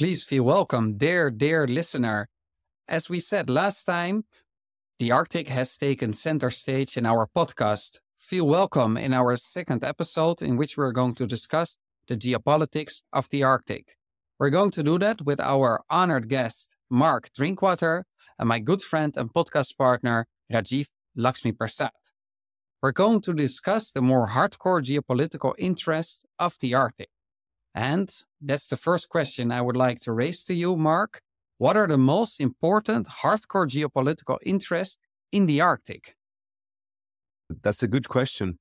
Please feel welcome, dear, dear listener. As we said last time, the Arctic has taken center stage in our podcast. Feel welcome in our second episode, in which we're going to discuss the geopolitics of the Arctic. We're going to do that with our honored guest, Mark Drinkwater, and my good friend and podcast partner, Rajiv Lakshmi Prasad. We're going to discuss the more hardcore geopolitical interests of the Arctic. And that's the first question I would like to raise to you, Mark. What are the most important hardcore geopolitical interests in the Arctic? That's a good question.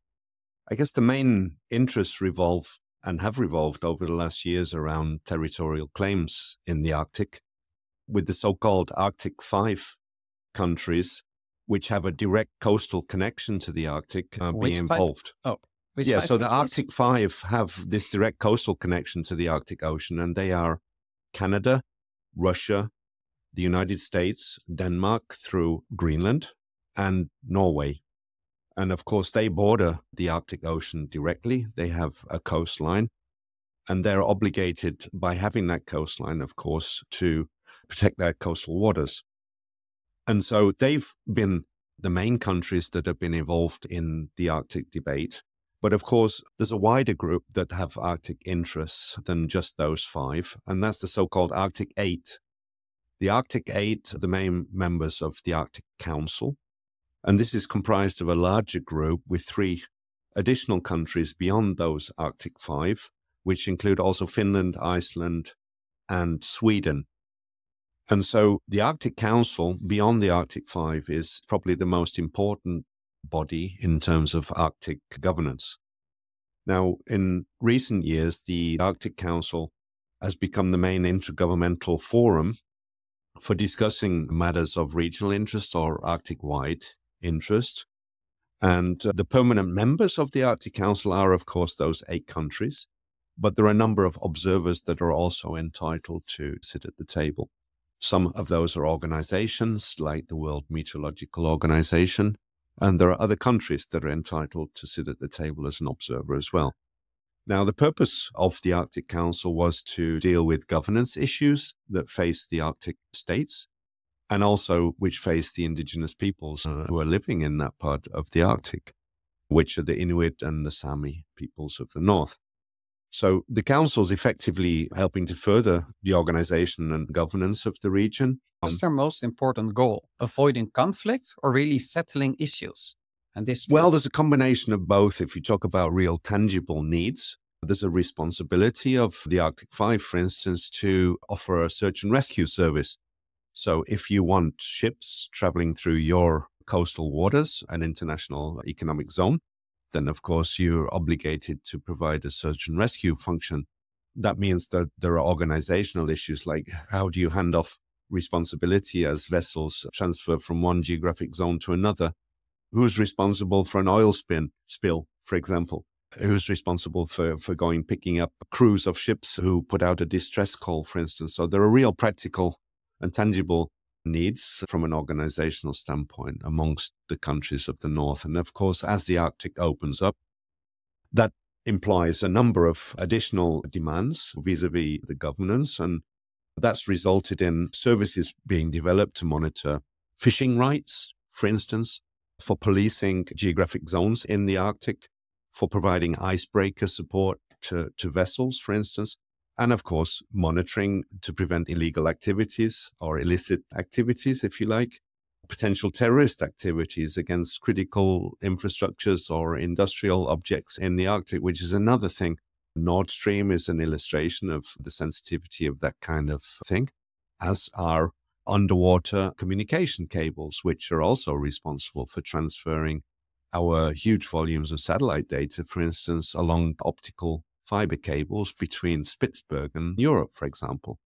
I guess the main interests revolve and have revolved over the last years around territorial claims in the Arctic, with the so called Arctic Five countries, which have a direct coastal connection to the Arctic, uh, being involved. Oh, yeah, so the Arctic Five have this direct coastal connection to the Arctic Ocean, and they are Canada, Russia, the United States, Denmark through Greenland, and Norway. And of course, they border the Arctic Ocean directly. They have a coastline, and they're obligated by having that coastline, of course, to protect their coastal waters. And so they've been the main countries that have been involved in the Arctic debate. But of course, there's a wider group that have Arctic interests than just those five, and that's the so called Arctic Eight. The Arctic Eight are the main members of the Arctic Council, and this is comprised of a larger group with three additional countries beyond those Arctic Five, which include also Finland, Iceland, and Sweden. And so the Arctic Council, beyond the Arctic Five, is probably the most important body in terms of Arctic governance. Now, in recent years, the Arctic Council has become the main intergovernmental forum for discussing matters of regional interest or Arctic wide interest. And uh, the permanent members of the Arctic Council are, of course, those eight countries, but there are a number of observers that are also entitled to sit at the table. Some of those are organizations like the World Meteorological Organization, and there are other countries that are entitled to sit at the table as an observer as well. Now, the purpose of the Arctic Council was to deal with governance issues that face the Arctic states and also which face the indigenous peoples uh, who are living in that part of the Arctic, which are the Inuit and the Sami peoples of the north. So the council is effectively helping to further the organization and governance of the region um, What's their most important goal? Avoiding conflict or really settling issues? And this well, there's a combination of both. If you talk about real tangible needs, there's a responsibility of the Arctic Five, for instance, to offer a search and rescue service. So if you want ships traveling through your coastal waters, an international economic zone, then of course you're obligated to provide a search and rescue function. That means that there are organizational issues like how do you hand off responsibility as vessels transfer from one geographic zone to another. Who's responsible for an oil spin spill, for example? Who's responsible for, for going picking up crews of ships who put out a distress call, for instance? So there are real practical and tangible needs from an organizational standpoint amongst the countries of the North. And of course, as the Arctic opens up, that implies a number of additional demands vis a vis the governance. And that's resulted in services being developed to monitor fishing rights, for instance, for policing geographic zones in the Arctic, for providing icebreaker support to, to vessels, for instance, and of course, monitoring to prevent illegal activities or illicit activities, if you like, potential terrorist activities against critical infrastructures or industrial objects in the Arctic, which is another thing. Nord Stream is an illustration of the sensitivity of that kind of thing, as are underwater communication cables, which are also responsible for transferring our huge volumes of satellite data, for instance, along optical fiber cables between Spitsbergen and Europe, for example.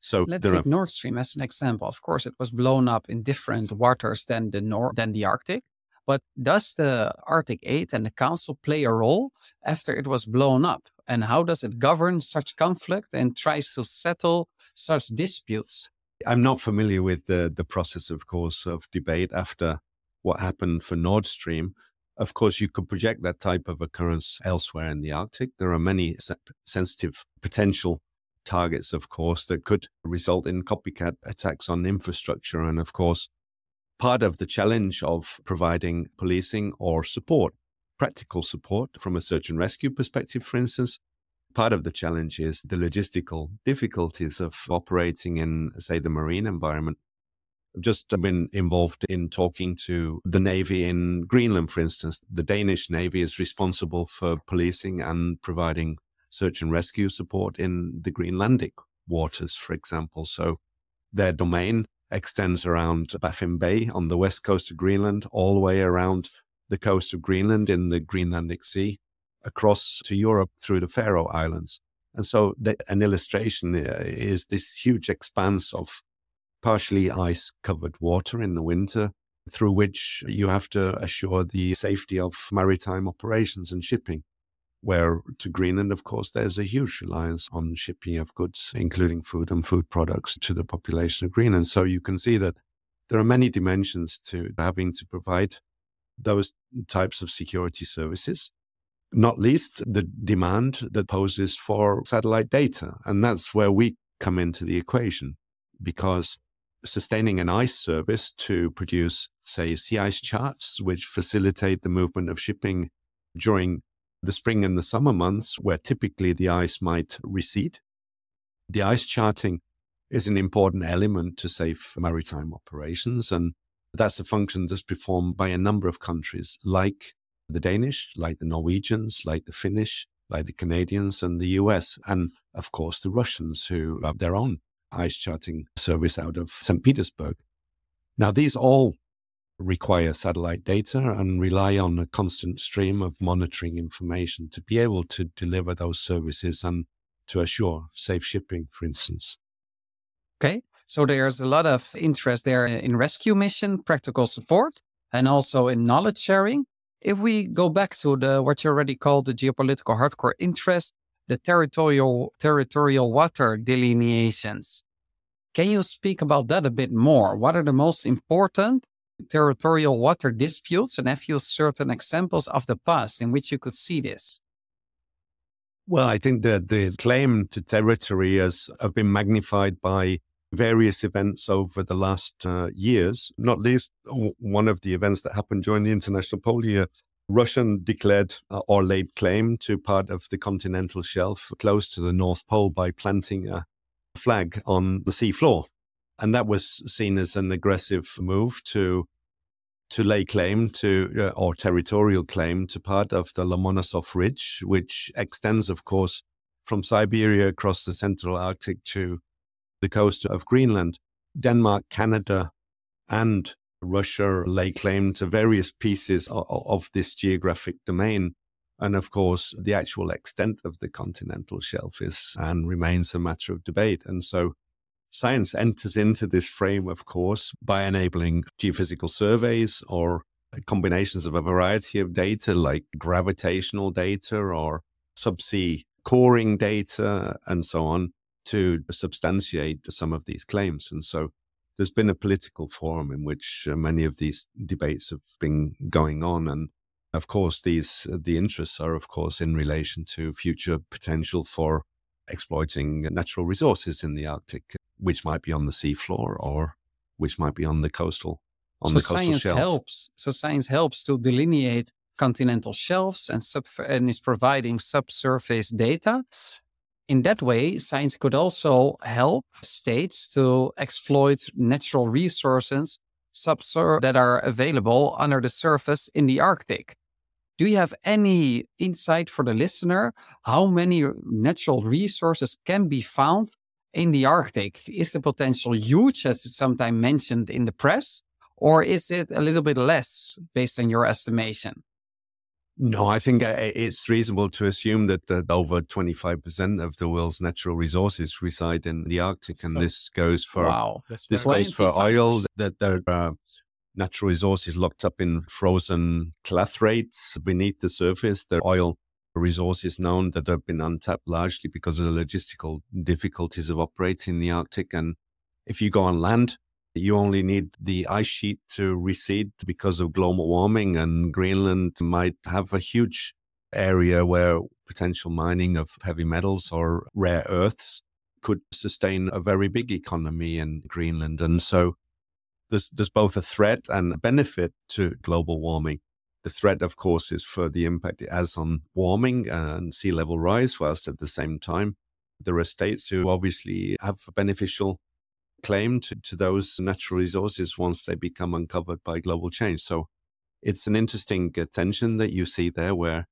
So let's take are... Nord Stream as an example. Of course, it was blown up in different waters than the Nor- than the Arctic. But does the Arctic 8 and the Council play a role after it was blown up? And how does it govern such conflict and tries to settle such disputes? I'm not familiar with the, the process, of course, of debate after what happened for Nord Stream. Of course, you could project that type of occurrence elsewhere in the Arctic. There are many se- sensitive potential targets, of course, that could result in copycat attacks on infrastructure. And of course, part of the challenge of providing policing or support, practical support from a search and rescue perspective, for instance, part of the challenge is the logistical difficulties of operating in, say, the marine environment. I've just been involved in talking to the Navy in Greenland, for instance. The Danish Navy is responsible for policing and providing search and rescue support in the Greenlandic waters, for example. So their domain extends around Baffin Bay on the west coast of Greenland, all the way around the coast of Greenland in the Greenlandic Sea, across to Europe through the Faroe Islands. And so the, an illustration uh, is this huge expanse of partially ice covered water in the winter through which you have to assure the safety of maritime operations and shipping where to Greenland, of course, there's a huge reliance on shipping of goods, including food and food products, to the population of Greenland. So you can see that there are many dimensions to having to provide those types of security services, not least the demand that poses for satellite data. And that's where we come into the equation because sustaining an ice service to produce, say, sea ice charts, which facilitate the movement of shipping during the spring and the summer months, where typically the ice might recede. The ice charting is an important element to safe maritime operations. And that's a function that's performed by a number of countries, like the Danish, like the Norwegians, like the Finnish, like the Canadians and the US, and of course the Russians who have their own ice charting service out of St. Petersburg. Now, these all require satellite data and rely on a constant stream of monitoring information to be able to deliver those services and to assure safe shipping, for instance. Okay. So there's a lot of interest there in rescue mission, practical support, and also in knowledge sharing. If we go back to the what you already called the geopolitical hardcore interest, the territorial territorial water delineations. Can you speak about that a bit more? What are the most important territorial water disputes and have you certain examples of the past in which you could see this? Well, I think that the claim to territory has have been magnified by various events over the last uh, years, not least one of the events that happened during the International Polar Year. Russian declared uh, or laid claim to part of the continental shelf close to the North Pole by planting a flag on the seafloor and that was seen as an aggressive move to to lay claim to uh, or territorial claim to part of the Lomonosov Ridge, which extends, of course, from Siberia across the central Arctic to the coast of Greenland. Denmark, Canada, and Russia lay claim to various pieces of, of this geographic domain. And of course, the actual extent of the continental shelf is and remains a matter of debate. And so Science enters into this frame, of course, by enabling geophysical surveys or combinations of a variety of data like gravitational data or subsea coring data and so on to substantiate some of these claims. And so there's been a political forum in which uh, many of these debates have been going on. And of course, these uh, the interests are, of course, in relation to future potential for exploiting natural resources in the Arctic which might be on the seafloor or which might be on the coastal on so the coastal science shelf. helps. So science helps to delineate continental shelves and sub and is providing subsurface data. In that way, science could also help states to exploit natural resources that are available under the surface in the Arctic. Do you have any insight for the listener how many natural resources can be found in the Arctic? Is the potential huge, as it's sometimes mentioned in the press, or is it a little bit less based on your estimation? No, I think uh, it's reasonable to assume that, that over 25% of the world's natural resources reside in the Arctic. So, and this goes for, wow, this goes for oil, that there are natural resources locked up in frozen clathrates beneath the surface. There are oil resources known that have been untapped largely because of the logistical difficulties of operating in the Arctic. And if you go on land, you only need the ice sheet to recede because of global warming, and Greenland might have a huge area where potential mining of heavy metals or rare earths could sustain a very big economy in Greenland. And so there's, there's both a threat and a benefit to global warming. The threat, of course, is for the impact it has on warming and sea level rise, whilst at the same time, there are states who obviously have beneficial claim to, to those natural resources once they become uncovered by global change. So it's an interesting tension that you see there where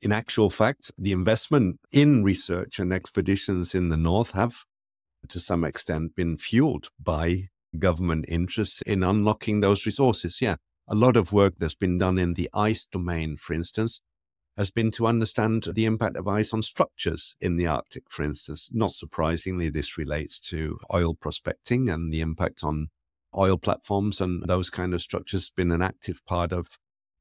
in actual fact, the investment in research and expeditions in the north have to some extent been fueled by government interests in unlocking those resources. Yeah. A lot of work that's been done in the ice domain, for instance, has been to understand the impact of ice on structures in the Arctic, for instance. Not surprisingly, this relates to oil prospecting and the impact on oil platforms and those kind of structures been an active part of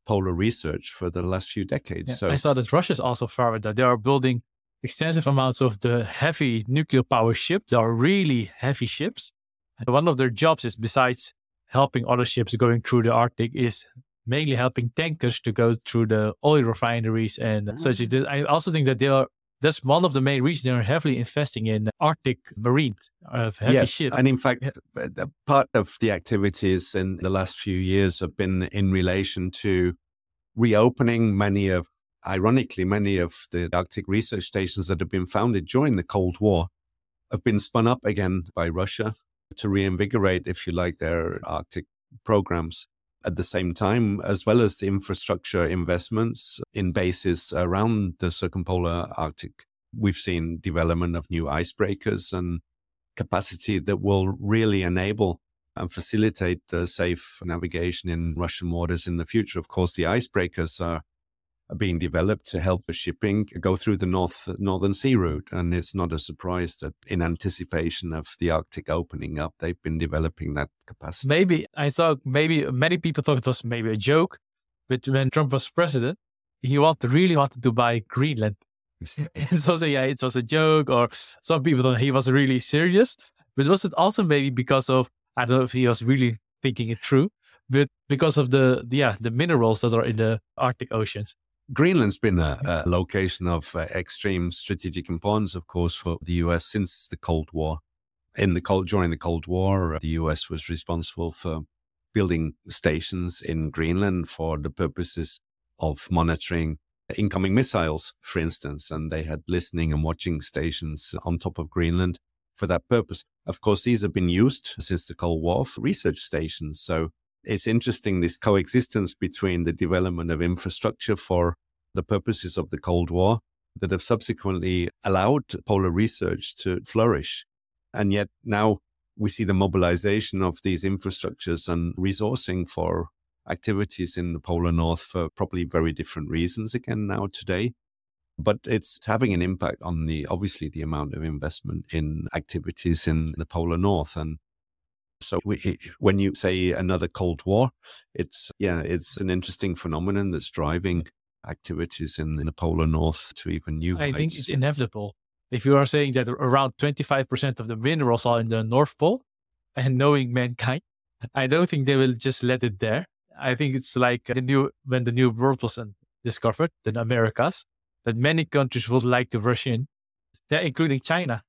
polar research for the last few decades. Yeah, so I saw that Russia's also far that they are building extensive amounts of the heavy nuclear power ships. They are really heavy ships. And one of their jobs is besides helping other ships going through the Arctic is mainly helping tankers to go through the oil refineries and mm. such. I also think that they are that's one of the main reasons they're heavily investing in Arctic marine uh, heavy yes, ships. And in fact, part of the activities in the last few years have been in relation to reopening many of, ironically, many of the Arctic research stations that have been founded during the Cold War have been spun up again by Russia to reinvigorate, if you like, their Arctic programs at the same time, as well as the infrastructure investments in bases around the circumpolar Arctic. We've seen development of new icebreakers and capacity that will really enable and facilitate the safe navigation in Russian waters in the future. Of course, the icebreakers are being developed to help the shipping go through the North Northern Sea route. And it's not a surprise that in anticipation of the Arctic opening up, they've been developing that capacity. Maybe I thought maybe many people thought it was maybe a joke, but when Trump was president, he wanted really wanted to buy Greenland. so say yeah, it was a joke, or some people thought he was really serious. But was it also maybe because of I don't know if he was really thinking it through, but because of the yeah the minerals that are in the Arctic oceans. Greenland's been a, a location of uh, extreme strategic importance, of course, for the US since the Cold War. In the cold during the Cold War, uh, the US was responsible for building stations in Greenland for the purposes of monitoring incoming missiles, for instance, and they had listening and watching stations on top of Greenland for that purpose. Of course, these have been used since the Cold War for research stations. So it's interesting this coexistence between the development of infrastructure for the purposes of the Cold War that have subsequently allowed polar research to flourish. And yet now we see the mobilization of these infrastructures and resourcing for activities in the polar north for probably very different reasons again now today. But it's having an impact on the obviously the amount of investment in activities in the polar north. And so we, when you say another Cold War, it's yeah, it's an interesting phenomenon that's driving activities in, in the polar north to even new. I heights. think it's inevitable. If you are saying that around 25% of the minerals are in the North Pole, and knowing mankind, I don't think they will just let it there. I think it's like the new when the new world was discovered, the Americas, that many countries would like to rush in, including China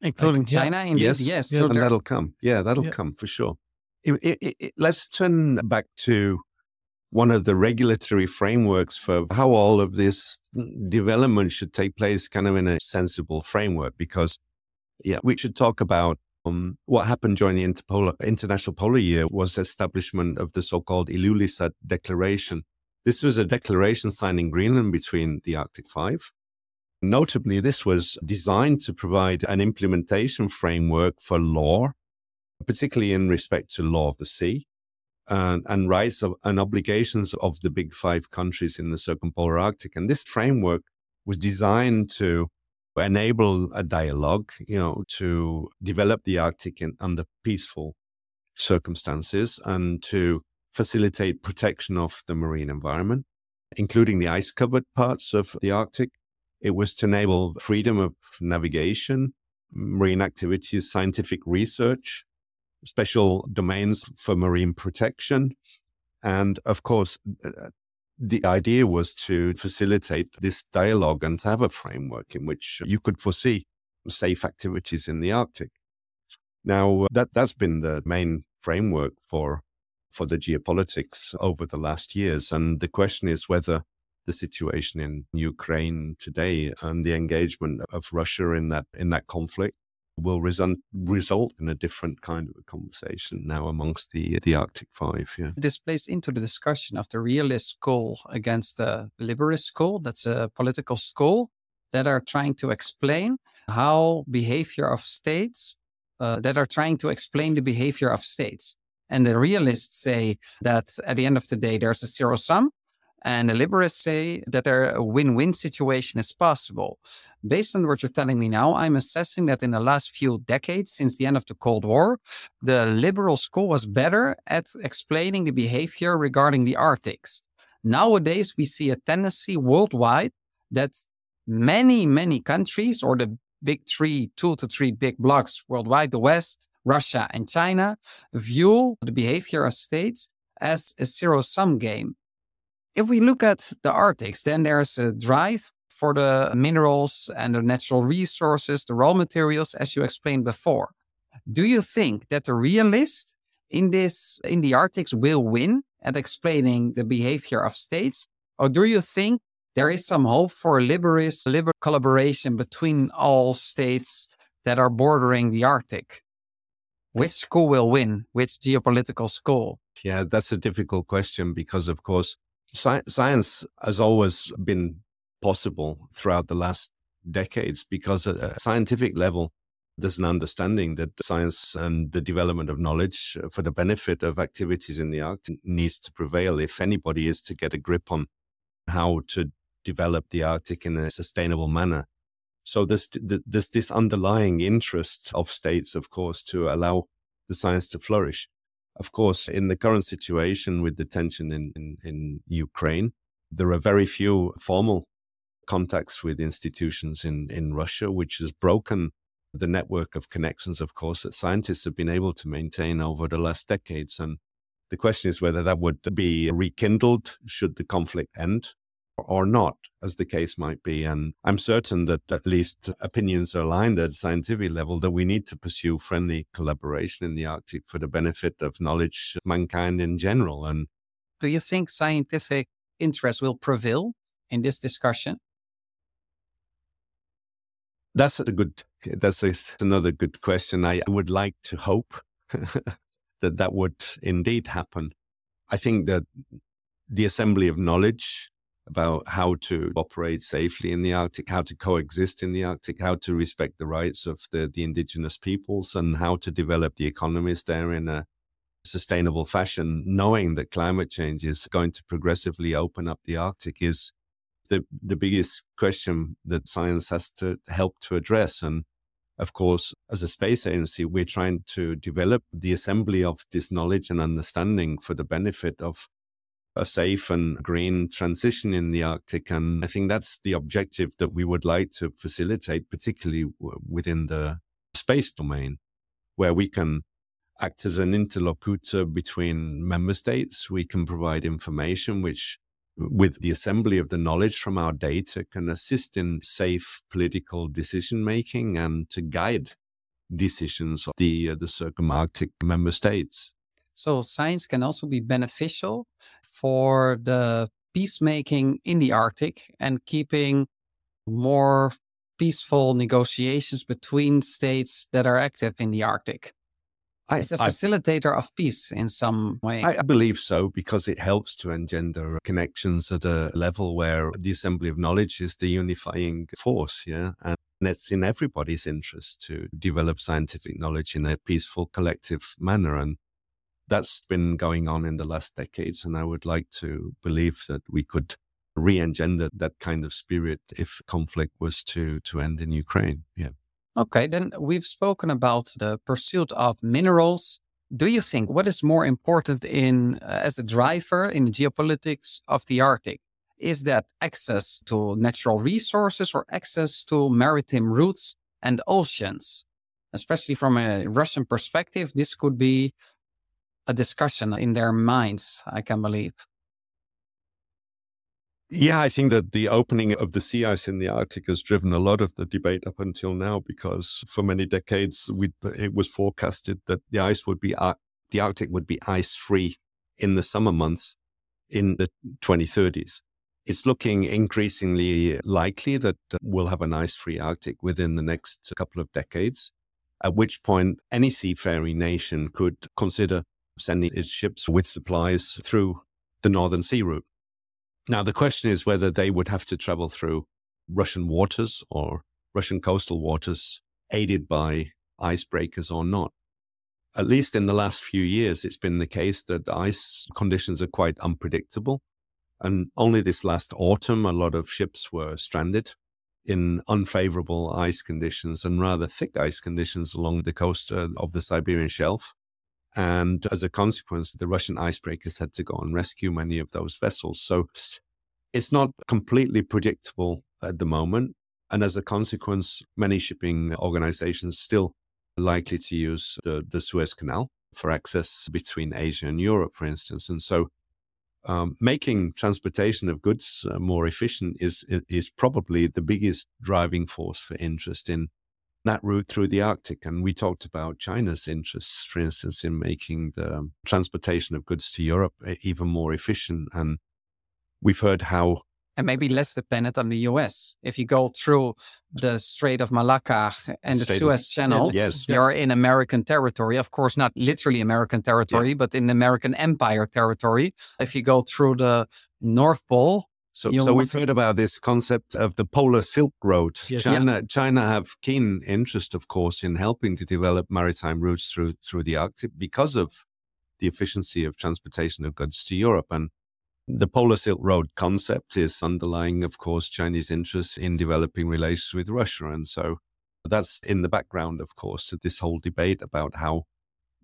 including like, China. Yeah. Indeed, yes, yes. Yeah, so and that'll come. Yeah, that'll yeah. come for sure. It, it, it, let's turn back to one of the regulatory frameworks for how all of this development should take place, kind of in a sensible framework. Because, yeah, we should talk about um, what happened during the Interpolar, International Polar Year was establishment of the so-called Ilulissat Declaration. This was a declaration signed in Greenland between the Arctic Five Notably, this was designed to provide an implementation framework for law, particularly in respect to law of the sea and, and rights of, and obligations of the big five countries in the circumpolar Arctic. And this framework was designed to enable a dialogue, you know, to develop the Arctic in, under peaceful circumstances and to facilitate protection of the marine environment, including the ice covered parts of the Arctic it was to enable freedom of navigation, marine activities, scientific research, special domains for marine protection. And of course, uh, the idea was to facilitate this dialogue and to have a framework in which you could foresee safe activities in the Arctic. Now, that, that's been the main framework for, for the geopolitics over the last years. And the question is whether the situation in Ukraine today and the engagement of Russia in that, in that conflict will result result in a different kind of a conversation now amongst the the Arctic Five. Yeah, this plays into the discussion of the realist school against the liberalist school. That's a political school that are trying to explain how behavior of states uh, that are trying to explain the behavior of states. And the realists say that at the end of the day, there's a zero sum. And the liberals say that a win-win situation is possible. Based on what you're telling me now, I'm assessing that in the last few decades, since the end of the Cold War, the liberal school was better at explaining the behavior regarding the Arctics. Nowadays, we see a tendency worldwide that many, many countries, or the big three, two to three big blocs worldwide, the West, Russia, and China, view the behavior of states as a zero sum game. If we look at the Arctics, then there's a drive for the minerals and the natural resources, the raw materials, as you explained before. Do you think that the realist in this in the Arctics will win at explaining the behavior of states? Or do you think there is some hope for a liberalist liberal collaboration between all states that are bordering the Arctic. Which school will win? Which geopolitical school? Yeah, that's a difficult question because, of course, sci- science has always been possible throughout the last decades because at a scientific level, there's an understanding that science and the development of knowledge uh, for the benefit of activities in the Arctic needs to prevail if anybody is to get a grip on how to develop the Arctic in a sustainable manner. So there's, there's this underlying interest of states, of course, to allow the science to flourish. Of course, in the current situation with the tension in, in, in Ukraine, there are very few formal contacts with institutions in, in Russia, which has broken the network of connections, of course, that scientists have been able to maintain over the last decades. And the question is whether that would be rekindled should the conflict end or not, as the case might be. And I'm certain that at least opinions are aligned at scientific level that we need to pursue friendly collaboration in the Arctic for the benefit of knowledge of mankind in general. And do you think scientific interest will prevail in this discussion? That's a good. That's a, another good question. I would like to hope that that would indeed happen. I think that the assembly of knowledge about how to operate safely in the Arctic, how to coexist in the Arctic, how to respect the rights of the, the indigenous peoples, and how to develop the economies there in a sustainable fashion, knowing that climate change is going to progressively open up the Arctic is the, the biggest question that science has to help to address. And of course, as a space agency, we're trying to develop the assembly of this knowledge and understanding for the benefit of a safe and green transition in the Arctic. And I think that's the objective that we would like to facilitate, particularly within the space domain, where we can act as an interlocutor between member states. We can provide information which, with the assembly of the knowledge from our data, can assist in safe political decision making and to guide decisions of the, uh, the circumarctic member states. So science can also be beneficial for the peacemaking in the Arctic and keeping more peaceful negotiations between states that are active in the Arctic. I, it's a facilitator I, of peace in some way. I, I, believe so because it helps to engender connections at a level where the assembly of knowledge is the unifying force. Yeah. And it's in everybody's interest to develop scientific knowledge in a peaceful, collective manner. And that's been going on in the last decades. And I would like to believe that we could re-engender that kind of spirit if conflict was to, to end in Ukraine. Yeah. Okay, then we've spoken about the pursuit of minerals. Do you think what is more important in uh, as a driver in the geopolitics of the Arctic? Is that access to natural resources or access to maritime routes and oceans? Especially from a Russian perspective, this could be a discussion in their minds, I can believe. Yeah, I think that the opening of the sea ice in the Arctic has driven a lot of the debate up until now because for many decades we, it was forecasted that the ice would be uh, the Arctic would be ice free in the summer months in the 2030s. It's looking increasingly likely that uh, we'll have an ice free Arctic within the next couple of decades, at which point any seafaring nation could consider sending its ships with supplies through the Northern Sea route. Now, the question is whether they would have to travel through Russian waters or Russian coastal waters aided by icebreakers or not. At least in the last few years, it's been the case that ice conditions are quite unpredictable. And only this last autumn, a lot of ships were stranded in unfavorable ice conditions and rather thick ice conditions along the coast uh, of the Siberian Shelf. And as a consequence, the Russian icebreakers had to go and rescue many of those vessels. So it's not completely predictable at the moment. And as a consequence, many shipping organizations still likely to use the, the Suez Canal for access between Asia and Europe, for instance. And so um, making transportation of goods uh, more efficient is, is probably the biggest driving force for interest in that route through the Arctic. And we talked about China's interests, for instance, in making the transportation of goods to Europe eh, even more efficient. And we've heard how. And maybe less dependent on the US. If you go through the Strait of Malacca and the Suez of, Channel, yes. you're in American territory. Of course, not literally American territory, yeah. but in American Empire territory. If you go through the North Pole, so, so we've heard about this concept of the polar Silk Road. Yes. China, yeah. China have keen interest, of course, in helping to develop maritime routes through through the Arctic because of the efficiency of transportation of goods to Europe. And the polar Silk Road concept is underlying, of course, Chinese interest in developing relations with Russia. And so that's in the background, of course, to this whole debate about how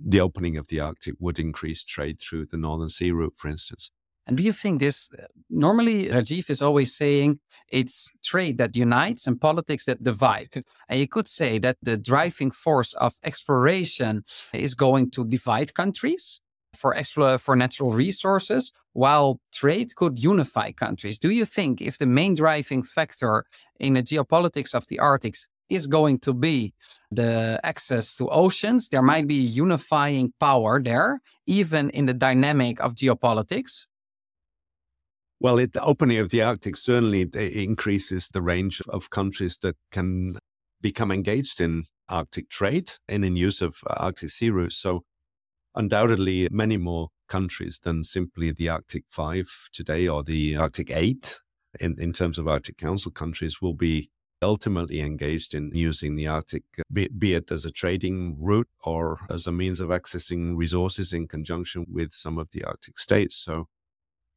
the opening of the Arctic would increase trade through the Northern Sea route, for instance. And do you think this? Uh, normally, Rajeev is always saying it's trade that unites and politics that divide. And you could say that the driving force of exploration is going to divide countries for explore for natural resources, while trade could unify countries. Do you think if the main driving factor in the geopolitics of the Arctic is going to be the access to oceans, there might be unifying power there, even in the dynamic of geopolitics? Well, it, the opening of the Arctic certainly increases the range of countries that can become engaged in Arctic trade and in use of uh, Arctic sea routes. So, undoubtedly, many more countries than simply the Arctic Five today or the Arctic Eight, in, in terms of Arctic Council countries, will be ultimately engaged in using the Arctic, uh, be, be, it as a trading route or as a means of accessing resources in conjunction with some of the Arctic states. So,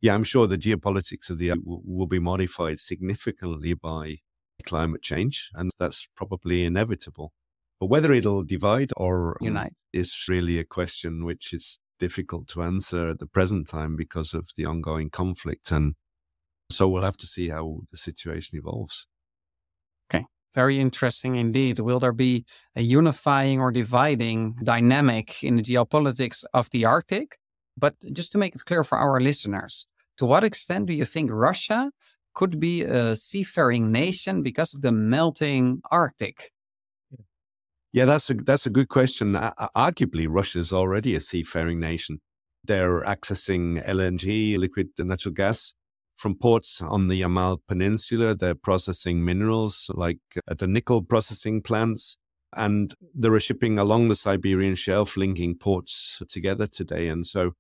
yeah, I'm sure the geopolitics of the Earth will, will be modified significantly by climate change, and that's probably inevitable. But whether it'll divide or unite um, is really a question which is difficult to answer at the present time because of the ongoing conflict. And so we'll have to see how the situation evolves. Okay. Very interesting indeed. Will there be a unifying or dividing dynamic in the geopolitics of the Arctic? But just to make it clear for our listeners, to what extent do you think Russia could be a seafaring nation because of the melting Arctic? Yeah, that's a that's a good question. Uh, arguably, Russia is already a seafaring nation. They're accessing LNG, liquid natural gas, from ports on the Yamal Peninsula. They're processing minerals like at the nickel processing plants, and they're shipping along the Siberian Shelf, linking ports together today. And so,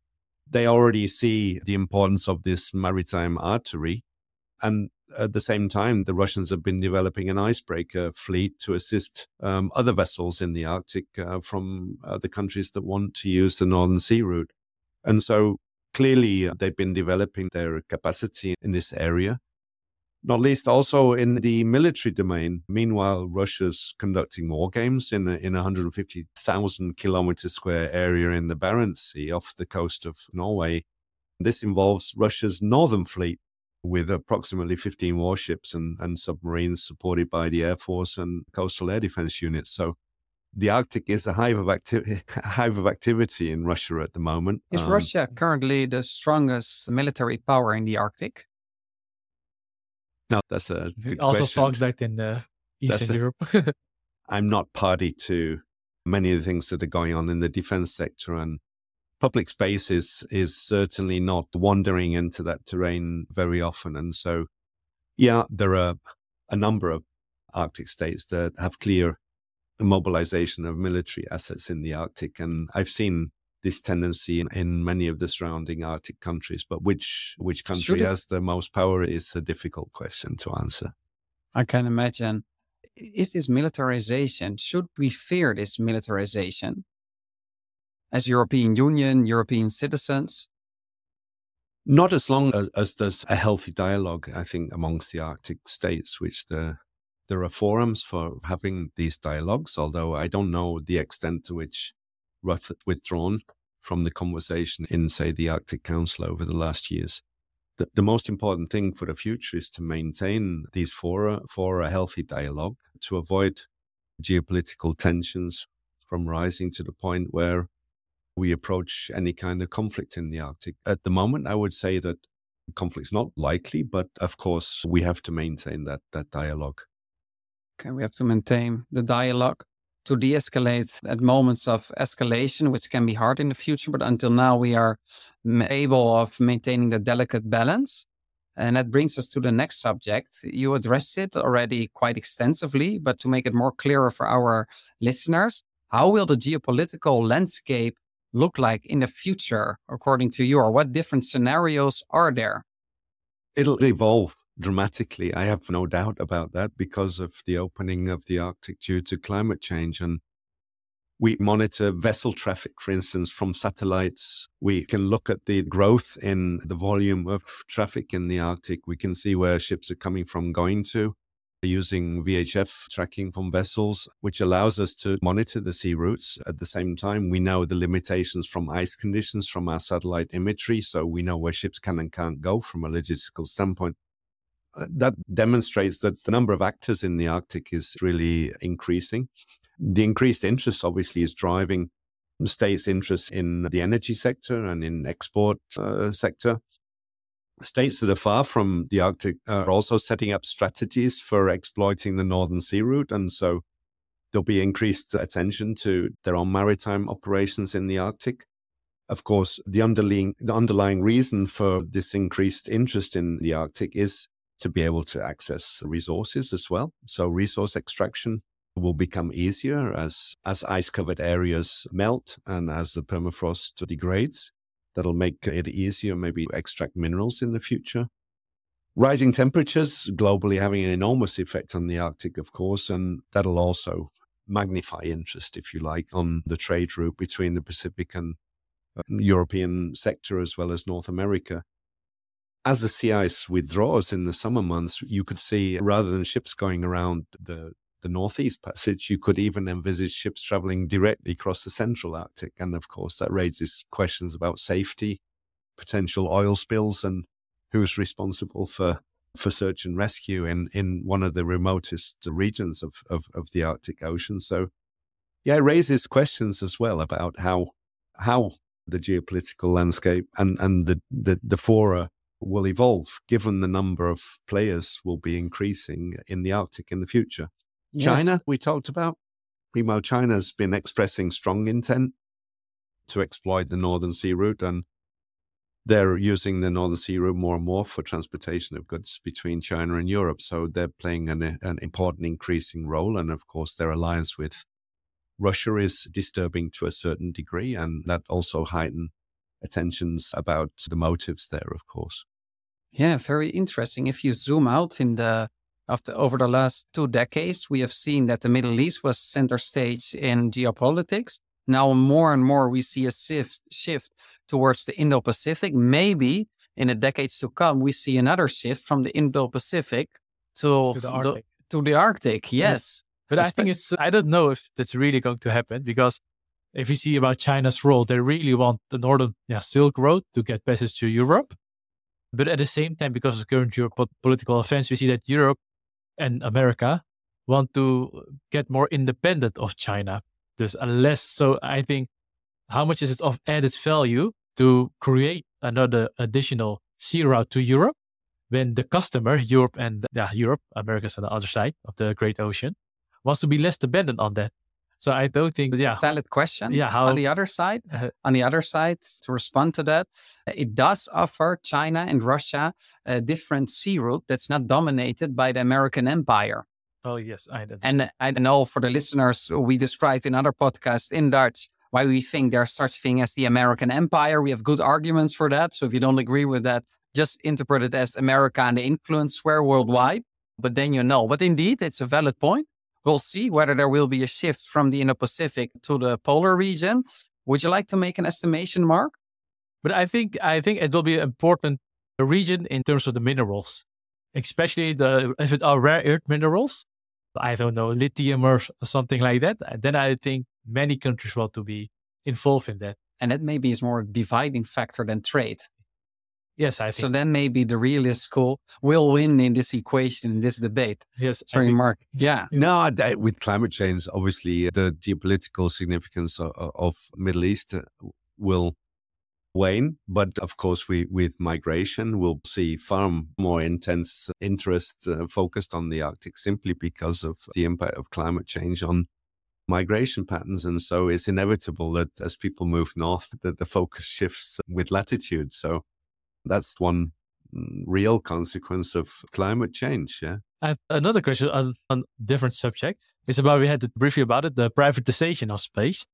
they already see the importance of this maritime artery. And at the same time, the Russians have been developing an icebreaker fleet to assist um, other vessels in the Arctic uh, from other countries that want to use the Northern Sea route. And so clearly, uh, they've been developing their capacity in this area not least also in the military domain. Meanwhile, Russia's conducting war games in a, in a 150,000 kilometer square area in the Barents Sea off the coast of Norway. This involves Russia's northern fleet with approximately 15 warships and, and submarines supported by the Air Force and coastal air defense units. So the Arctic is a hive of, acti- hive of activity in Russia at the moment. Is um, Russia currently the strongest military power in the Arctic? No, that's a also question. back in uh, Eastern a- Europe. I'm not party to many of the things that are going on in the defense sector and public space is, is certainly not wandering into that terrain very often. And so, yeah, there are a number of Arctic states that have clear mobilization of military assets in the Arctic. And I've seen this tendency in, in many of the surrounding Arctic countries, but which, which country Should has the most power is a difficult question to answer. I can imagine. Is this militarization? Should we fear this militarization? As European Union, European citizens? Not as long as, as there's a healthy dialogue, I think, amongst the Arctic states, which the, there are forums for having these dialogues, although I don't know the extent to which withdrawn from the conversation in, say, the Arctic Council over the last years. The, the most important thing for the future is to maintain these fora for a healthy dialogue, to avoid geopolitical tensions from rising to the point where we approach any kind of conflict in the Arctic. At the moment, I would say that conflict's not likely, but of course, we have to maintain that that dialogue. Okay, we have to maintain the dialogue to de escalate at moments of escalation, which can be hard in the future. But until now, we are able of maintaining the delicate balance. And that brings us to the next subject. You addressed it already quite extensively, but to make it more clearer for our listeners, how will the geopolitical landscape look like in the future, according to you, or what different scenarios are there? It'll evolve dramatically. I have no doubt about that because of the opening of the Arctic due to climate change. And we monitor vessel traffic, for instance, from satellites. We can look at the growth in the volume of traffic in the Arctic. We can see where ships are coming from, going to using VHF tracking from vessels, which allows us to monitor the sea routes. At the same time, we know the limitations from ice conditions from our satellite imagery. So we know where ships can and can't go from a logistical standpoint. That demonstrates that the number of actors in the Arctic is really increasing. The increased interest obviously is driving states' interest in the energy sector and in export uh, sector states that are far from the Arctic are also setting up strategies for exploiting the Northern Sea route. And so there'll be increased attention to their own maritime operations in the Arctic. Of course, the underlying, the underlying reason for this increased interest in the Arctic is to be able to access resources as well. So resource extraction will become easier as, as ice covered areas melt and as the permafrost degrades that'll make it easier maybe to extract minerals in the future. Rising temperatures globally having an enormous effect on the Arctic, of course, and that'll also magnify interest, if you like, on the trade route between the Pacific and uh, European sector as well as North America. As the sea ice withdraws in the summer months, you could see rather than ships going around the the Northeast Passage, you could even envisage ships traveling directly across the central Arctic. And of course, that raises questions about safety, potential oil spills, and who's responsible for, for search and rescue in, in one of the remotest regions of, of, of the Arctic Ocean. So, yeah, it raises questions as well about how how the geopolitical landscape and, and the, the, the fora will evolve, given the number of players will be increasing in the Arctic in the future. China, we talked about. Meanwhile, China's been expressing strong intent to exploit the Northern Sea route, and they're using the Northern Sea route more and more for transportation of goods between China and Europe. So they're playing an, an important increasing role. And of course, their alliance with Russia is disturbing to a certain degree, and that also heighten attentions about the motives there, of course. Yeah, very interesting. If you zoom out in the after over the last two decades, we have seen that the Middle East was center stage in geopolitics. Now more and more we see a shift shift towards the Indo-Pacific. Maybe in the decades to come, we see another shift from the Indo-Pacific to, To the Arctic. to the Arctic. Yes. But I think it's, I don't know if that's really going to happen because if you see about China's role, they really want the Northern yeah, Silk Road to get passage to Europe. But at the same time, because of current geopolitical events, we see that Europe and America want to get more independent of China. There's a less. So I think how much is it of added value to create another additional sea route to Europe when the customer, Europe and yeah, Europe, America's on the other side of the Great Ocean, wants to be less dependent on that. So I don't think, yeah. Valid question. Yeah. How, on the other side, uh, on the other side, to respond to that, it does offer China and Russia a different sea route that's not dominated by the American empire. Oh, yes. I know. And I know for the listeners, we described in other podcasts in Dutch why we think there's such thing as the American empire. We have good arguments for that. So if you don't agree with that, just interpret it as America and the influence square worldwide. But then you know. But indeed, it's a valid point. We'll see whether there will be a shift from the Indo-Pacific to the polar region. Would you like to make an estimation, Mark? But I think I think it will be important region in terms of the minerals, especially the if it are rare earth minerals. I don't know lithium or something like that. Then I think many countries want to be involved in that. And that maybe is more a dividing factor than trade. Yes, I think. So then maybe the realist school will win in this equation, in this debate. Yes. Sorry, Mark. Yeah. No, with climate change, obviously the geopolitical significance of, of Middle East uh, will wane. But of course, we with migration, we'll see far more intense interest uh, focused on the Arctic simply because of the impact of climate change on migration patterns. And so it's inevitable that as people move north, that the focus shifts with latitude. So that's one mm, real consequence of climate change. Yeah. I have another question on, on different subject. It's about we had to briefly about it the privatization of space.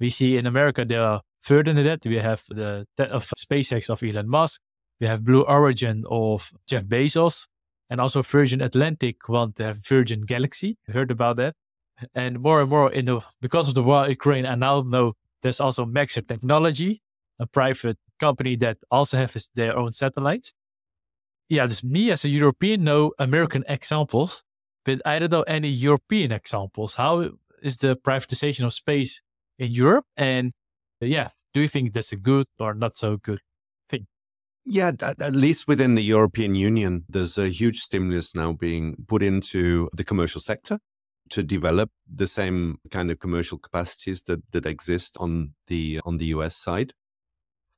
We see in America there are further than that. We have the of SpaceX of Elon Musk. We have Blue Origin of Jeff Bezos, and also Virgin Atlantic want to have Virgin Galaxy. You heard about that? And more and more in the because of the war in Ukraine, I now know there's also Maxar Technology, a private company that also has their own satellites. Yeah, just me as a European know American examples, but I don't know any European examples. How is the privatization of space in Europe? And uh, yeah, do you think that's a good or not so good thing? Yeah, at least within the European Union, there's a huge stimulus now being put into the commercial sector to develop the same kind of commercial capacities that, that exist on the on the US side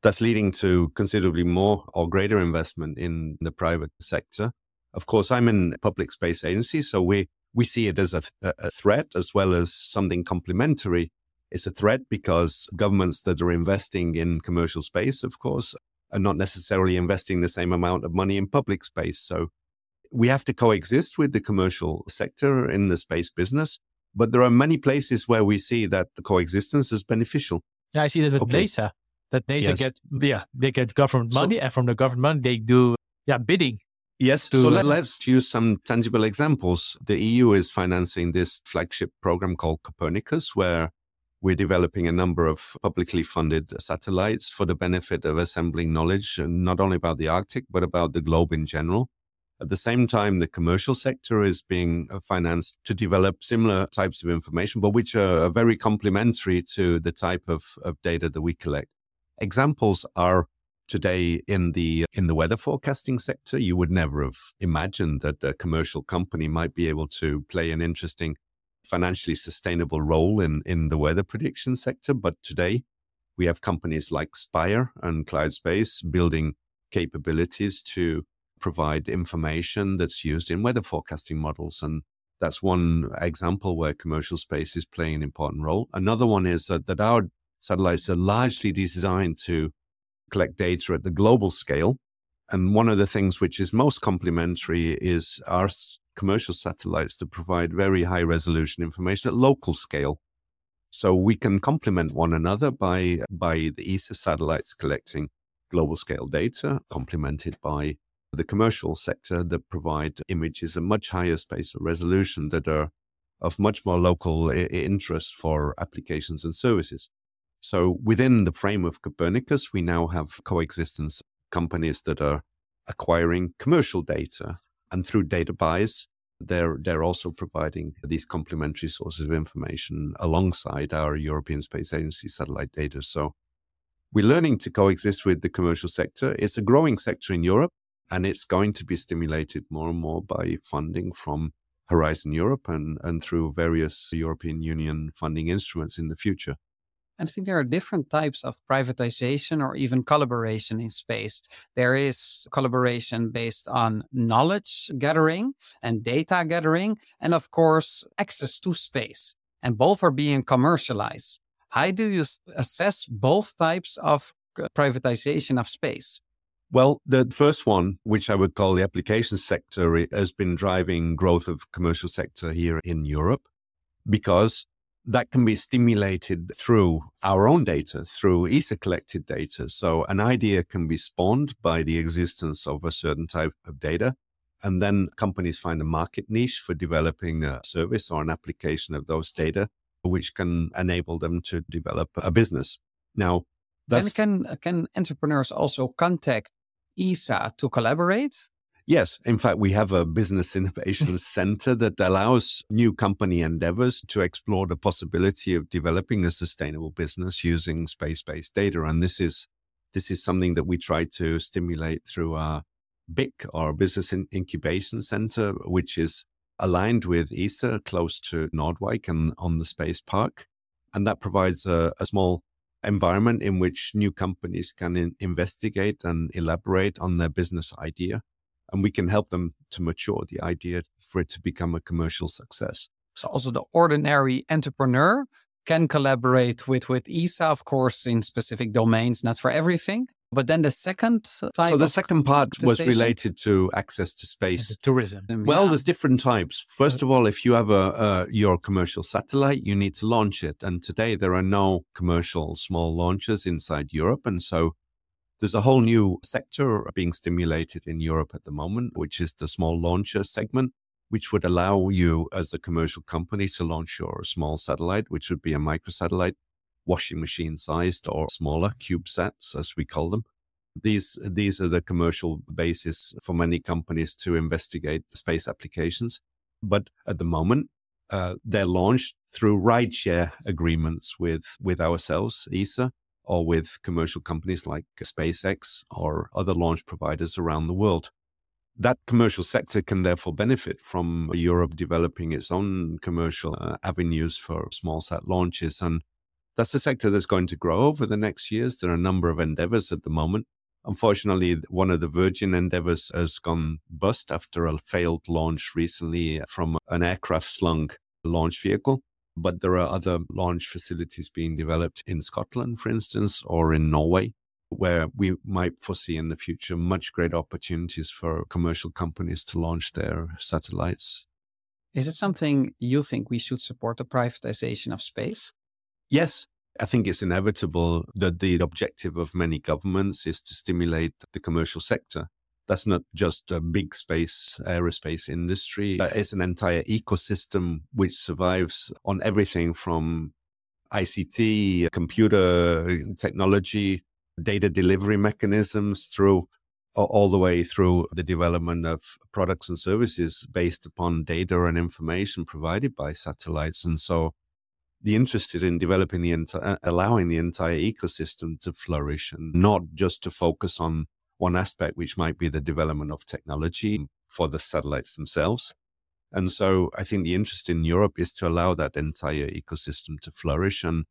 that's leading to considerably more or greater investment in the private sector. Of course, I'm in public space agency, so we we see it as a, a threat as well as something complementary. It's a threat because governments that are investing in commercial space, of course, are not necessarily investing the same amount of money in public space. So we have to coexist with the commercial sector in the space business. But there are many places where we see that the coexistence is beneficial. Yeah, I see that with okay. NASA that NASA yes. get yeah they get government money so, and from the government they do yeah bidding. Yes, so let, let's use some tangible examples. The EU is financing this flagship program called Copernicus, where we're developing a number of publicly funded satellites for the benefit of assembling knowledge, not only about the Arctic, but about the globe in general. At the same time, the commercial sector is being uh, financed to develop similar types of information, but which are very complementary to the type of, of data that we collect. Examples are today in the in the weather forecasting sector. You would never have imagined that a commercial company might be able to play an interesting financially sustainable role in in the weather prediction sector. But today we have companies like Spire and Cloudspace building capabilities to provide information that's used in weather forecasting models. And that's one example where commercial space is playing an important role. Another one is that, that our satellites are largely designed to collect data at the global scale. And one of the things which is most complementary is our commercial satellites to provide very high resolution information at local scale. So we can complement one another by, by the ESA satellites collecting global scale data, complemented by the commercial sector that provide images at much higher spatial resolution that are of much more local I- interest for applications and services. So within the frame of Copernicus, we now have coexistence companies that are acquiring commercial data. And through data buys, they're, they're also providing these complementary sources of information alongside our European Space Agency satellite data. So we're learning to coexist with the commercial sector. It's a growing sector in Europe, and it's going to be stimulated more and more by funding from Horizon Europe and, and through various European Union funding instruments in the future. I think there are different types of privatization or even collaboration in space. There is collaboration based on knowledge gathering and data gathering, and of course, access to space. And both are being commercialized. How do you assess both types of privatization of space? Well, the first one, which I would call the application sector, has been driving growth of commercial sector here in Europe because that can be stimulated through our own data, through ESA collected data. So an idea can be spawned by the existence of a certain type of data. And then companies find a market niche for developing a service or an application of those data, which can enable them to develop a business. Now, and can can entrepreneurs also contact ESA to collaborate? Yes. In fact, we have a business innovation center that allows new company endeavors to explore the possibility of developing a sustainable business using space-based data. And this is this is something that we try to stimulate through our BIC, our business in incubation center, which is aligned with ESA close to Noordwijk and on the space park. And that provides a, a small environment in which new companies can in, investigate and elaborate on their business idea and we can help them to mature the idea for it to become a commercial success. So also the ordinary entrepreneur can collaborate with with ESA, of course, in specific domains, not for everything. But then the second type. So the second part was related to access to space, tourism. Mm, well, yeah. there's different types. First uh, of all, if you have a, your commercial satellite, you need to launch it, and today there are no commercial small launchers inside Europe, and so there's a whole new sector being stimulated in Europe at the moment, which is the small launcher segment, which would allow you as a commercial company to launch your small satellite, which would be a microsatellite, washing machine sized or smaller CubeSats, as we call them. These, these are the commercial basis for many companies to investigate space applications. But at the moment, uh, they're launched through rideshare agreements with, with ourselves, ESA, or with commercial companies like SpaceX or other launch providers around the world. That commercial sector can therefore benefit from Europe developing its own commercial uh, avenues for small sat launches. And that's a sector that's going to grow over the next years. There are a number of endeavors at the moment. Unfortunately, one of the Virgin endeavors has gone bust after a failed launch recently from an aircraft slung launch vehicle. But there are other launch facilities being developed in Scotland, for instance, or in Norway, where we might foresee in the future much greater opportunities for commercial companies to launch their satellites. Is it something you think we should support the privatization of space? Yes, I think it's inevitable that the objective of many governments is to stimulate the commercial sector that's not just a big space aerospace industry. It's an entire ecosystem which survives on everything from ICT, computer technology, data delivery mechanisms through all the way through the development of products and services based upon data and information provided by satellites. And so the interest is in developing the entire, allowing the entire ecosystem to flourish and not just to focus on one aspect, which might be the development of technology for the satellites themselves. And so I think the interest in Europe is to allow that entire ecosystem to flourish. And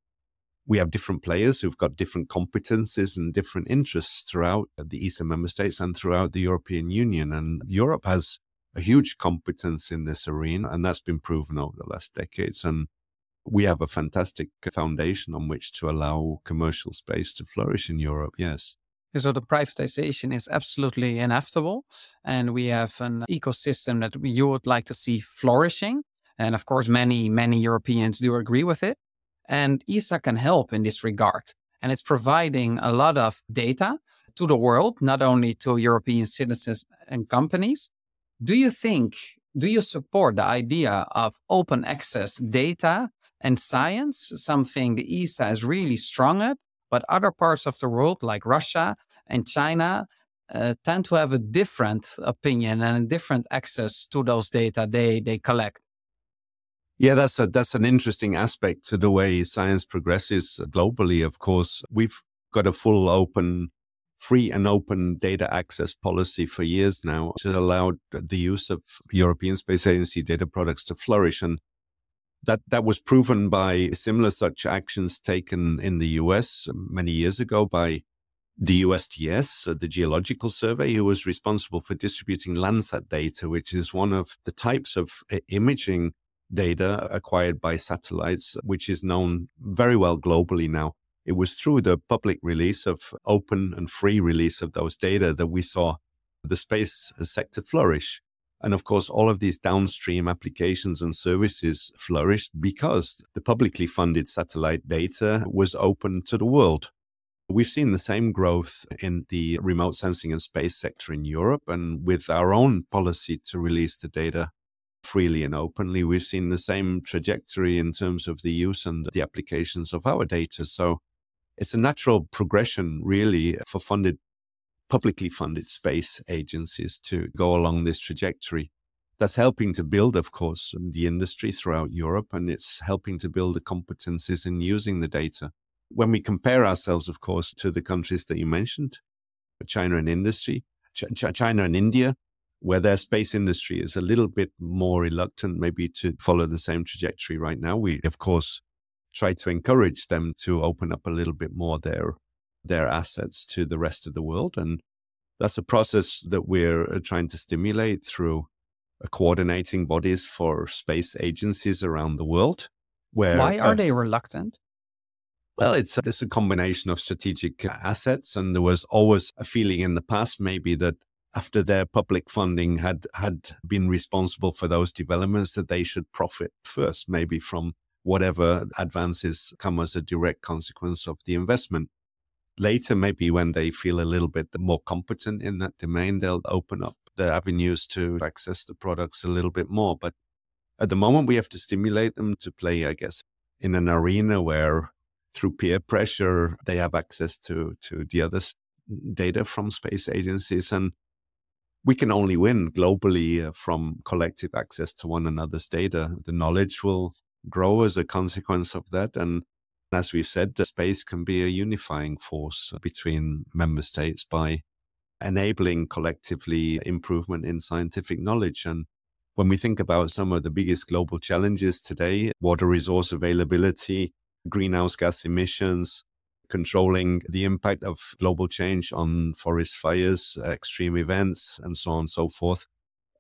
we have different players who've got different competences and different interests throughout the ESA member states and throughout the European Union. And Europe has a huge competence in this arena, and that's been proven over the last decades. And we have a fantastic foundation on which to allow commercial space to flourish in Europe. Yes. So the privatization is absolutely inevitable. And we have an ecosystem that you would like to see flourishing. And of course, many, many Europeans do agree with it. And ESA can help in this regard. And it's providing a lot of data to the world, not only to European citizens and companies. Do you think, do you support the idea of open access data and science, something the ESA is really strong at? But other parts of the world, like Russia and China, uh, tend to have a different opinion and a different access to those data they, they collect. Yeah, that's a, that's an interesting aspect to the way science progresses globally. Of course, we've got a full open, free and open data access policy for years now, which has allowed the use of European Space Agency data products to flourish. And that that was proven by similar such actions taken in the US many years ago by the USGS, uh, the Geological Survey, who was responsible for distributing Landsat data, which is one of the types of uh, imaging data acquired by satellites, which is known very well globally now. It was through the public release of open and free release of those data that we saw the space sector flourish. And of course, all of these downstream applications and services flourished because the publicly funded satellite data was open to the world. We've seen the same growth in the remote sensing and space sector in Europe. And with our own policy to release the data freely and openly, we've seen the same trajectory in terms of the use and the applications of our data. So it's a natural progression, really, for funded publicly funded space agencies to go along this trajectory. That's helping to build, of course, the industry throughout Europe, and it's helping to build the competencies in using the data. When we compare ourselves, of course, to the countries that you mentioned, China and industry, Ch- China and India, where their space industry is a little bit more reluctant, maybe to follow the same trajectory right now. We, of course, try to encourage them to open up a little bit more their their assets to the rest of the world. And that's a process that we're uh, trying to stimulate through uh, coordinating bodies for space agencies around the world. Where, Why are uh, they reluctant? Well, it's, it's a combination of strategic assets. And there was always a feeling in the past, maybe, that after their public funding had, had been responsible for those developments, that they should profit first, maybe from whatever advances come as a direct consequence of the investment later, maybe when they feel a little bit more competent in that domain, they'll open up the avenues to access the products a little bit more. But at the moment, we have to stimulate them to play, I guess, in an arena where through peer pressure, they have access to, to the other data from space agencies. And we can only win globally uh, from collective access to one another's data. The knowledge will grow as a consequence of that. And as we've said, the space can be a unifying force between member states by enabling collectively improvement in scientific knowledge. And when we think about some of the biggest global challenges today, water resource availability, greenhouse gas emissions, controlling the impact of global change on forest fires, extreme events, and so on and so forth,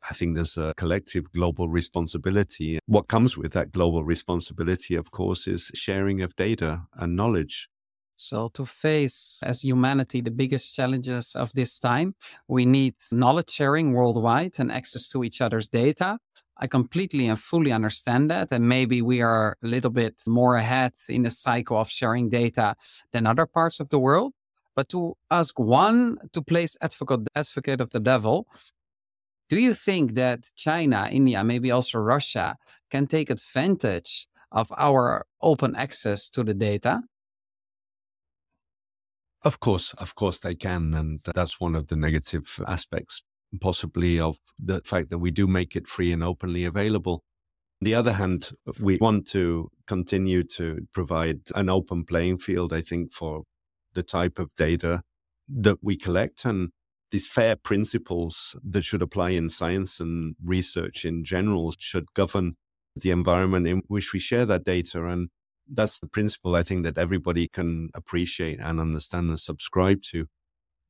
I think there's a collective global responsibility. What comes with that global responsibility, of course, is sharing of data and knowledge. So, to face as humanity the biggest challenges of this time, we need knowledge sharing worldwide and access to each other's data. I completely and fully understand that. And maybe we are a little bit more ahead in the cycle of sharing data than other parts of the world. But to ask one, to place advocate, advocate of the devil, do you think that China, India, maybe also Russia can take advantage of our open access to the data? Of course, of course they can. And that's one of the negative aspects, possibly, of the fact that we do make it free and openly available. On the other hand, we want to continue to provide an open playing field, I think, for the type of data that we collect. And these fair principles that should apply in science and research in general should govern the environment in which we share that data. And that's the principle I think that everybody can appreciate and understand and subscribe to.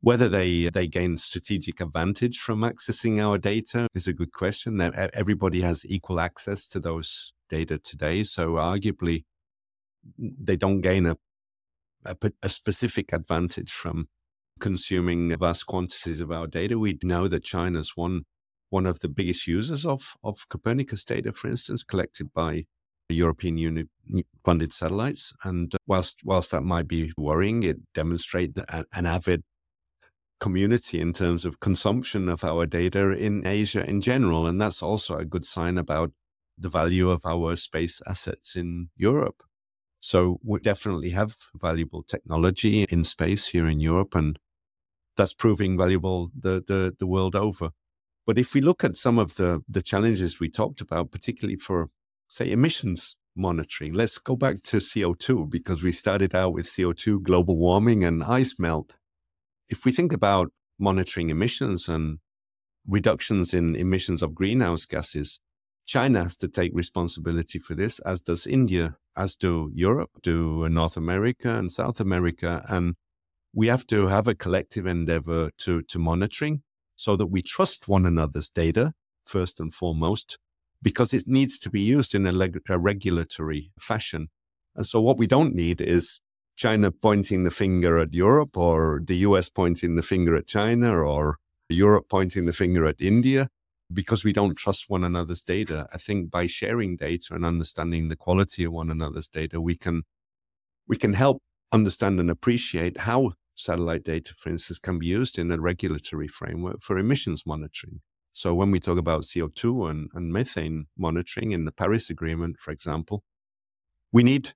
Whether they, they gain strategic advantage from accessing our data is a good question. That everybody has equal access to those data today. So arguably, they don't gain a, a, a specific advantage from consuming vast quantities of our data. We know that China's one one of the biggest users of, of Copernicus data, for instance, collected by European Union funded satellites. And uh, whilst whilst that might be worrying, it demonstrates an avid community in terms of consumption of our data in Asia in general. And that's also a good sign about the value of our space assets in Europe. So we definitely have valuable technology in space here in Europe. And that's proving valuable the, the, the world over. But if we look at some of the, the challenges we talked about, particularly for, say, emissions monitoring, let's go back to CO2 because we started out with CO2, global warming, and ice melt. If we think about monitoring emissions and reductions in emissions of greenhouse gases, China has to take responsibility for this, as does India, as do Europe, do North America and South America. And we have to have a collective endeavor to, to monitoring so that we trust one another's data, first and foremost, because it needs to be used in a, leg- a regulatory fashion. And so what we don't need is China pointing the finger at Europe or the US pointing the finger at China or Europe pointing the finger at India because we don't trust one another's data. I think by sharing data and understanding the quality of one another's data, we can we can help understand and appreciate how satellite data, for instance, can be used in a regulatory framework for emissions monitoring. So when we talk about CO2 and, and methane monitoring in the Paris Agreement, for example, we need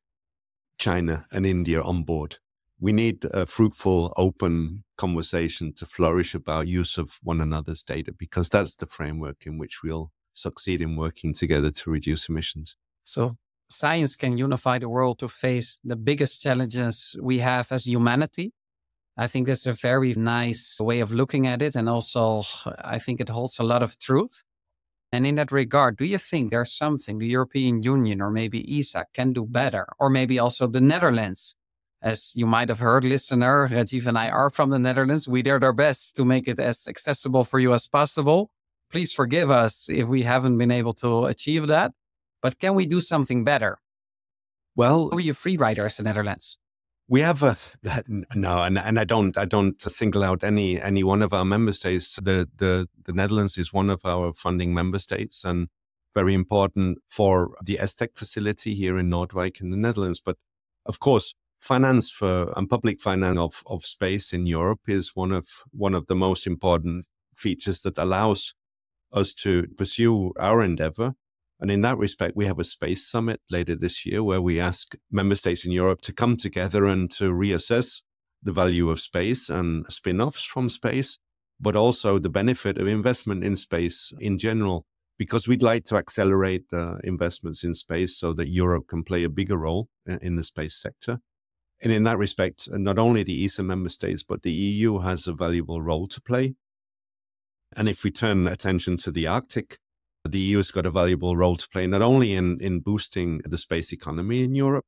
China and India on board we need a fruitful, open conversation to flourish about use of one another's data because that's the framework in which we'll succeed in working together to reduce emissions. So, science can unify the world to face the biggest challenges we have as humanity. I think that's a very nice way of looking at it. And also, I think it holds a lot of truth. And in that regard, do you think there's something the European Union or maybe ESA can do better, or maybe also the Netherlands as you might have heard, listener, Rajeev and I are from the Netherlands. We did our best to make it as accessible for you as possible. Please forgive us if we haven't been able to achieve that. But can we do something better? Well, are you free riders in the Netherlands? We have a no, and, and I don't I don't single out any any one of our member states. The the the Netherlands is one of our funding member states and very important for the ESTEC facility here in Noordwijk in the Netherlands. But of course, finance for and public finance of, of space in Europe is one of one of the most important features that allows us to pursue our endeavor. And in that respect, we have a space summit later this year where we ask member states in Europe to come together and to reassess the value of space and spin offs from space, but also the benefit of investment in space in general, because we'd like to accelerate uh, investments in space so that Europe can play a bigger role in the space sector. And in that respect, not only the ESA member states, but the EU has a valuable role to play. And if we turn attention to the Arctic, the EU has got a valuable role to play, not only in, in boosting the space economy in Europe,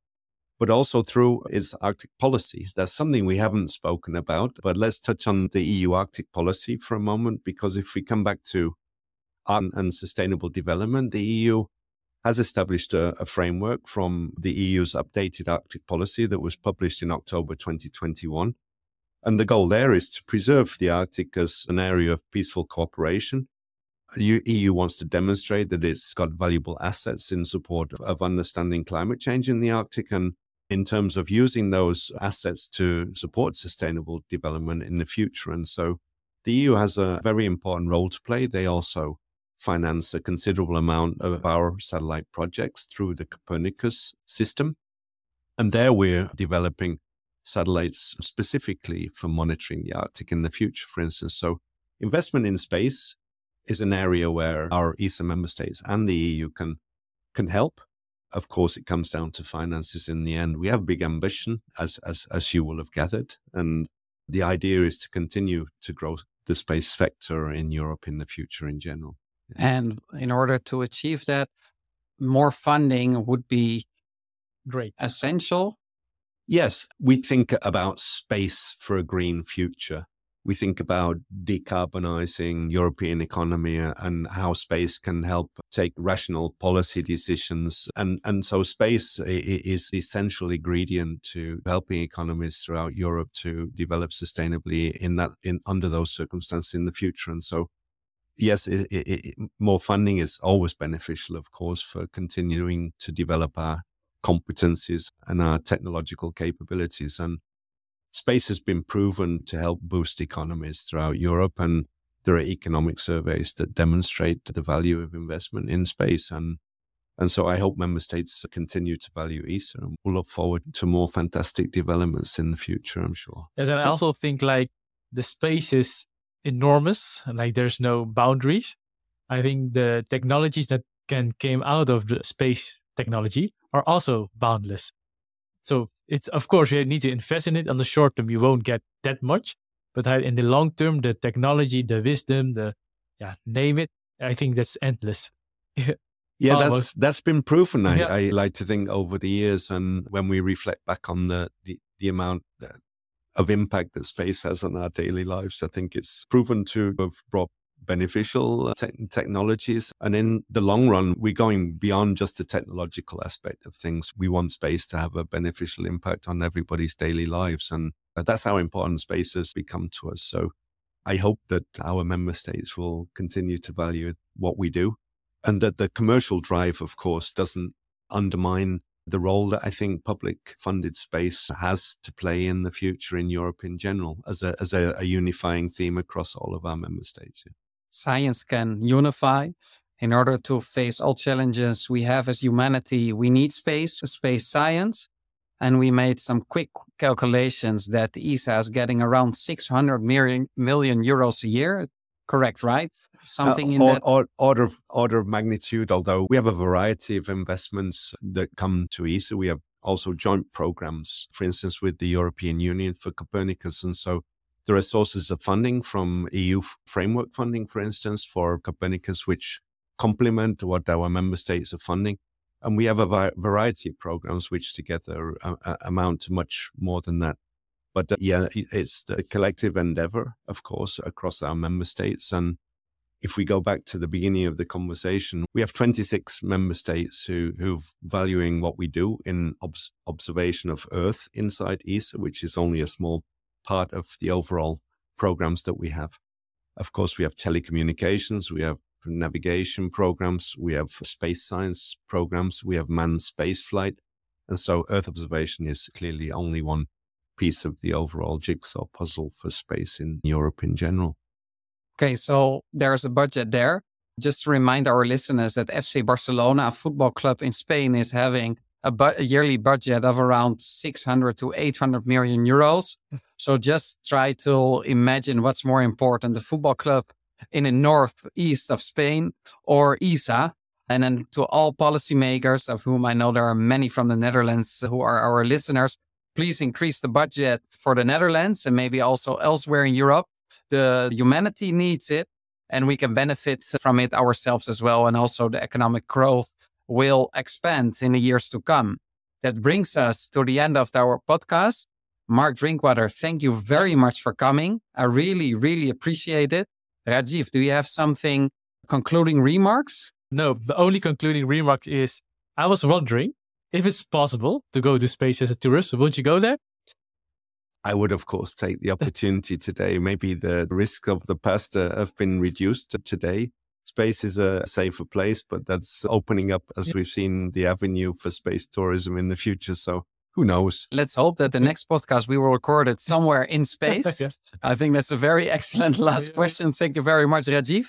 but also through its Arctic policy. That's something we haven't spoken about, but let's touch on the EU Arctic policy for a moment, because if we come back to art and sustainable development, the EU has established a, a, framework from the EU's updated Arctic policy that was published in October 2021. And the goal there is to preserve the Arctic as an area of peaceful cooperation. The EU wants to demonstrate that it's got valuable assets in support of understanding climate change in the Arctic and in terms of using those assets to support sustainable development in the future. And so the EU has a very important role to play. They also finance a considerable amount of our satellite projects through the Copernicus system. And there we're developing satellites specifically for monitoring the Arctic in the future, for instance. So investment in space is an area where our ESA member states and the EU can can help. Of course, it comes down to finances in the end. We have big ambition, as as as you will have gathered, and the idea is to continue to grow the space sector in Europe in the future in general. And in order to achieve that, more funding would be great, essential. Yes, we think about space for a green future. We think about decarbonizing European economy uh, and how space can help take rational policy decisions. And, and so space is the essential ingredient to helping economies throughout Europe to develop sustainably in that, in under those circumstances in the future. And so yes, it, it, it, more funding is always beneficial, of course, for continuing to develop our competencies and our technological capabilities. And space has been proven to help boost economies throughout Europe. And there are economic surveys that demonstrate the value of investment in space. And and so I hope member states continue to value ESA and we'll look forward to more fantastic developments in the future, I'm sure. Yes, and I also think like the space is enormous. Like there's no boundaries. I think the technologies that can came out of the space technology are also boundless. So it's of course you need to invest in it. On the short term, you won't get that much, but in the long term, the technology, the wisdom, the yeah, name it. I think that's endless. Yeah, that's that's been proven. I, Yeah. I like to think over the years, and when we reflect back on the the, the amount uh, of impact that space has on our daily lives, I think it's proven to have brought beneficial tech- technologies. And in the long run, we're going beyond just the technological aspect of things. We want space to have a beneficial impact on everybody's daily lives, and uh, that's how important space has become to us. So. I hope that our member states will continue to value what we do and that the commercial drive, of course, doesn't undermine the role that I think public funded space has to play in the future in Europe in general as a, as a, a unifying theme across all of our member states. Yeah. Science can unify. In order to face all challenges we have as humanity, we need space, space science. And we made some quick calculations that ESA is getting around 600 million, million euros a year. Correct, right? Something in Uh, or- that. or- order of order of magnitude. Although we have a variety of investments that come to ESA, we have also joint programs, for instance, with the European Union for Copernicus, and so there are sources of funding from EU framework funding, for instance, for Copernicus, which complement what our member states are funding. And we have a variety of programs which together uh, uh, amount to much more than that. But uh, yeah, it's a collective endeavor, of course, across our member states. And if we go back to the beginning of the conversation, we have 26 member states who who valuing what we do in obs- observation of Earth inside ESA, which is only a small part of the overall programs that we have. Of course, we have telecommunications, we have navigation programs, we have space science programs, we have manned space flight. And so Earth observation is clearly only one piece of the overall jigsaw puzzle for space in Europe in general. Okay, so there's a budget there. Just to remind our listeners that FC Barcelona, a football club in Spain, is having a, bu- a yearly budget of around 600 to 800 million euros. Hmm. So just try to imagine what's more important the football club in the northeast of Spain or ESA. And then to all policymakers, of whom I know there are many from the Netherlands who are our listeners, please increase the budget for the Netherlands and maybe also elsewhere in Europe the humanity needs it and we can benefit from it ourselves as well. And also the economic growth will expand in the years to come. That brings us to the end of our podcast. Mark Drinkwater, thank you very much for coming. I really, really appreciate it. Rajeev, do you have something concluding remarks? No, the only concluding remark is I was wondering if it's possible to go to space as a tourist. Won't you go there? I would, of course, take the opportunity today. Maybe the risk of the past uh, have been reduced today. Space is a safer place, but that's opening up, as we've seen, the avenue for space tourism in the future. So who knows? Let's hope that the next podcast we will record it somewhere in space. Yeah. I think that's a very excellent last Yeah. question. Thank you very much, Rajeev.